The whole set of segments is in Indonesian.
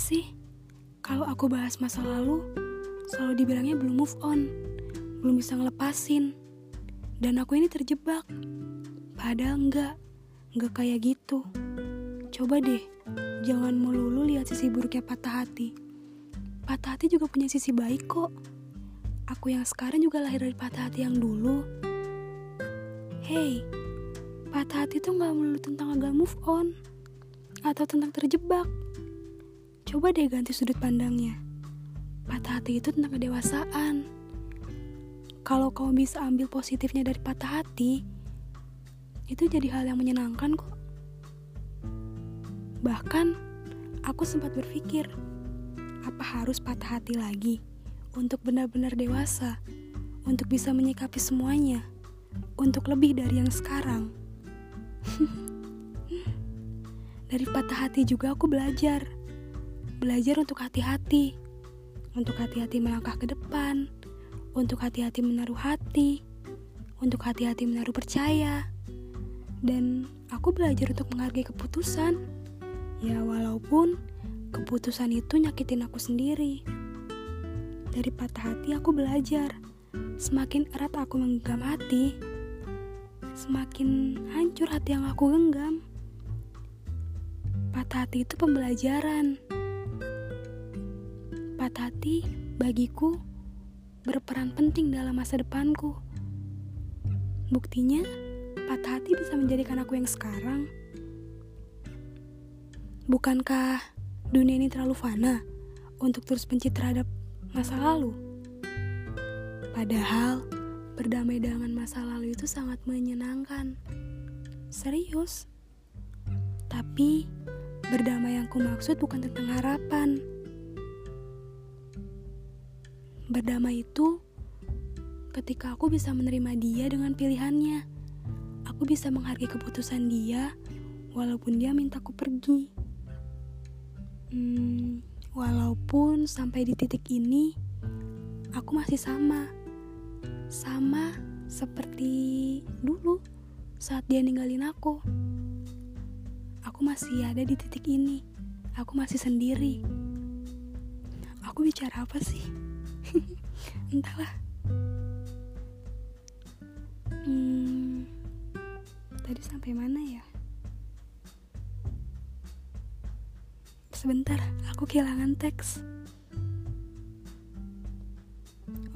sih? Kalau aku bahas masa lalu, selalu dibilangnya belum move on, belum bisa ngelepasin. Dan aku ini terjebak. Padahal enggak, enggak kayak gitu. Coba deh, jangan melulu lihat sisi buruknya patah hati. Patah hati juga punya sisi baik kok. Aku yang sekarang juga lahir dari patah hati yang dulu. Hey, patah hati tuh gak melulu tentang agak move on atau tentang terjebak. Coba deh ganti sudut pandangnya. Patah hati itu tentang kedewasaan. Kalau kamu bisa ambil positifnya dari patah hati, itu jadi hal yang menyenangkan kok. Bahkan, aku sempat berpikir, apa harus patah hati lagi untuk benar-benar dewasa, untuk bisa menyikapi semuanya, untuk lebih dari yang sekarang. dari patah hati juga aku belajar belajar untuk hati-hati, untuk hati-hati melangkah ke depan, untuk hati-hati menaruh hati, untuk hati-hati menaruh percaya. Dan aku belajar untuk menghargai keputusan. Ya walaupun keputusan itu nyakitin aku sendiri. Dari patah hati aku belajar. Semakin erat aku menggenggam hati, semakin hancur hati yang aku genggam. Patah hati itu pembelajaran patah hati bagiku berperan penting dalam masa depanku. Buktinya, patah hati bisa menjadikan aku yang sekarang. Bukankah dunia ini terlalu fana untuk terus benci terhadap masa lalu? Padahal, berdamai dengan masa lalu itu sangat menyenangkan. Serius. Tapi, berdamai yang ku maksud bukan tentang harapan Berdamai itu ketika aku bisa menerima dia dengan pilihannya. Aku bisa menghargai keputusan dia walaupun dia mintaku pergi. Hmm, walaupun sampai di titik ini aku masih sama. Sama seperti dulu saat dia ninggalin aku. Aku masih ada di titik ini. Aku masih sendiri. Aku bicara apa sih? entahlah. Hmm, tadi sampai mana ya? Sebentar aku kehilangan teks.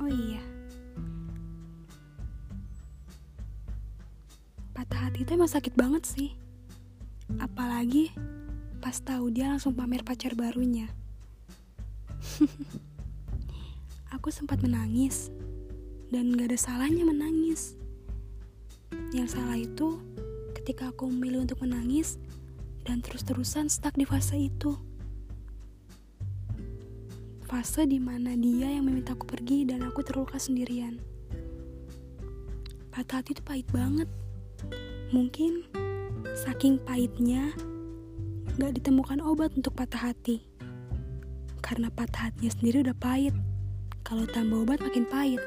Oh iya. Patah hati itu emang sakit banget sih. Apalagi pas tahu dia langsung pamer pacar barunya aku sempat menangis dan gak ada salahnya menangis. Yang salah itu ketika aku memilih untuk menangis dan terus-terusan stuck di fase itu. Fase di mana dia yang meminta aku pergi dan aku terluka sendirian. Patah hati itu pahit banget. Mungkin saking pahitnya gak ditemukan obat untuk patah hati. Karena patah hatinya sendiri udah pahit. Kalau tambah obat makin pahit.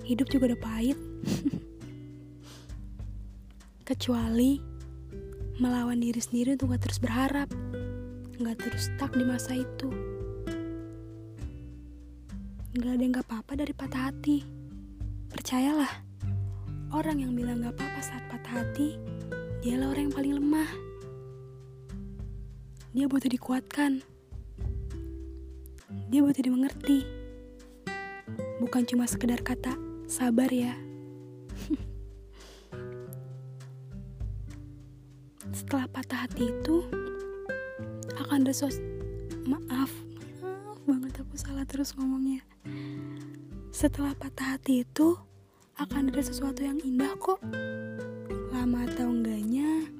Hidup juga udah pahit. Kecuali melawan diri sendiri untuk gak terus berharap. Gak terus stuck di masa itu. Gak ada yang gak apa-apa dari patah hati. Percayalah, orang yang bilang gak apa-apa saat patah hati, dialah orang yang paling lemah. Dia butuh dikuatkan. Dia butuh dimengerti bukan cuma sekedar kata sabar ya. Setelah patah hati itu akan ada sos maaf, maaf banget aku salah terus ngomongnya. Setelah patah hati itu akan ada sesuatu yang indah kok. Lama atau enggaknya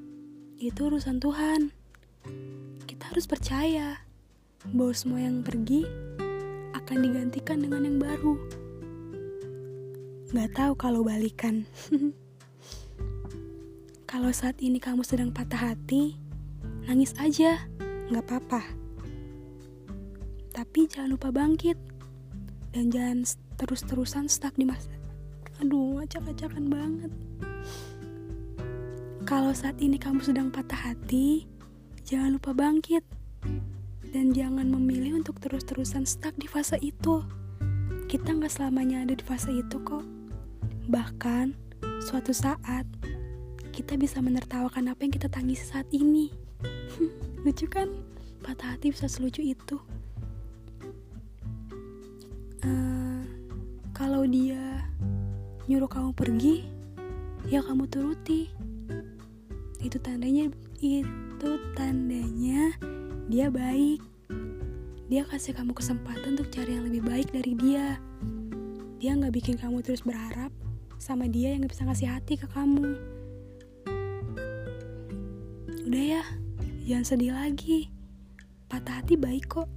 itu urusan Tuhan. Kita harus percaya bahwa semua yang pergi akan digantikan dengan yang baru. Gak tahu kalau balikan. kalau saat ini kamu sedang patah hati, nangis aja, gak apa-apa. Tapi jangan lupa bangkit. Dan jangan terus-terusan stuck di masa. Aduh, acak-acakan banget. Kalau saat ini kamu sedang patah hati, jangan lupa bangkit. Dan jangan memilih untuk terus-terusan stuck di fase itu. Kita nggak selamanya ada di fase itu kok. Bahkan, suatu saat, kita bisa menertawakan apa yang kita tangisi saat ini. Lucu kan? Patah hati bisa selucu itu. Uh, kalau dia nyuruh kamu pergi, ya kamu turuti. Itu tandanya itu tandanya dia baik. Dia kasih kamu kesempatan untuk cari yang lebih baik dari dia. Dia nggak bikin kamu terus berharap sama dia yang gak bisa ngasih hati ke kamu. Udah ya, jangan sedih lagi. Patah hati baik kok.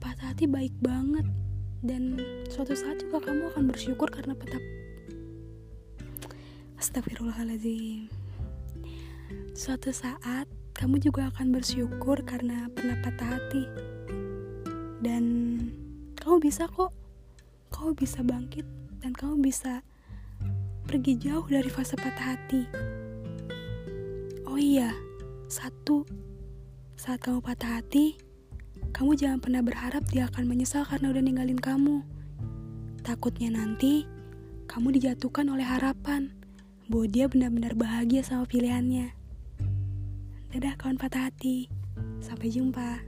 Patah hati baik banget. Dan suatu saat juga kamu akan bersyukur karena patah Astagfirullahaladzim Suatu saat kamu juga akan bersyukur karena pernah patah hati. Dan kamu bisa kok. Kamu bisa bangkit Dan kamu bisa pergi jauh dari fase patah hati. Oh iya, satu. Saat kamu patah hati Kamu jangan pernah berharap dia akan menyesal karena udah ninggalin kamu. Takutnya nanti kamu dijatuhkan oleh harapan bahwa dia benar-benar bahagia sama pilihannya. Dadah kawan patah hati. Sampai jumpa.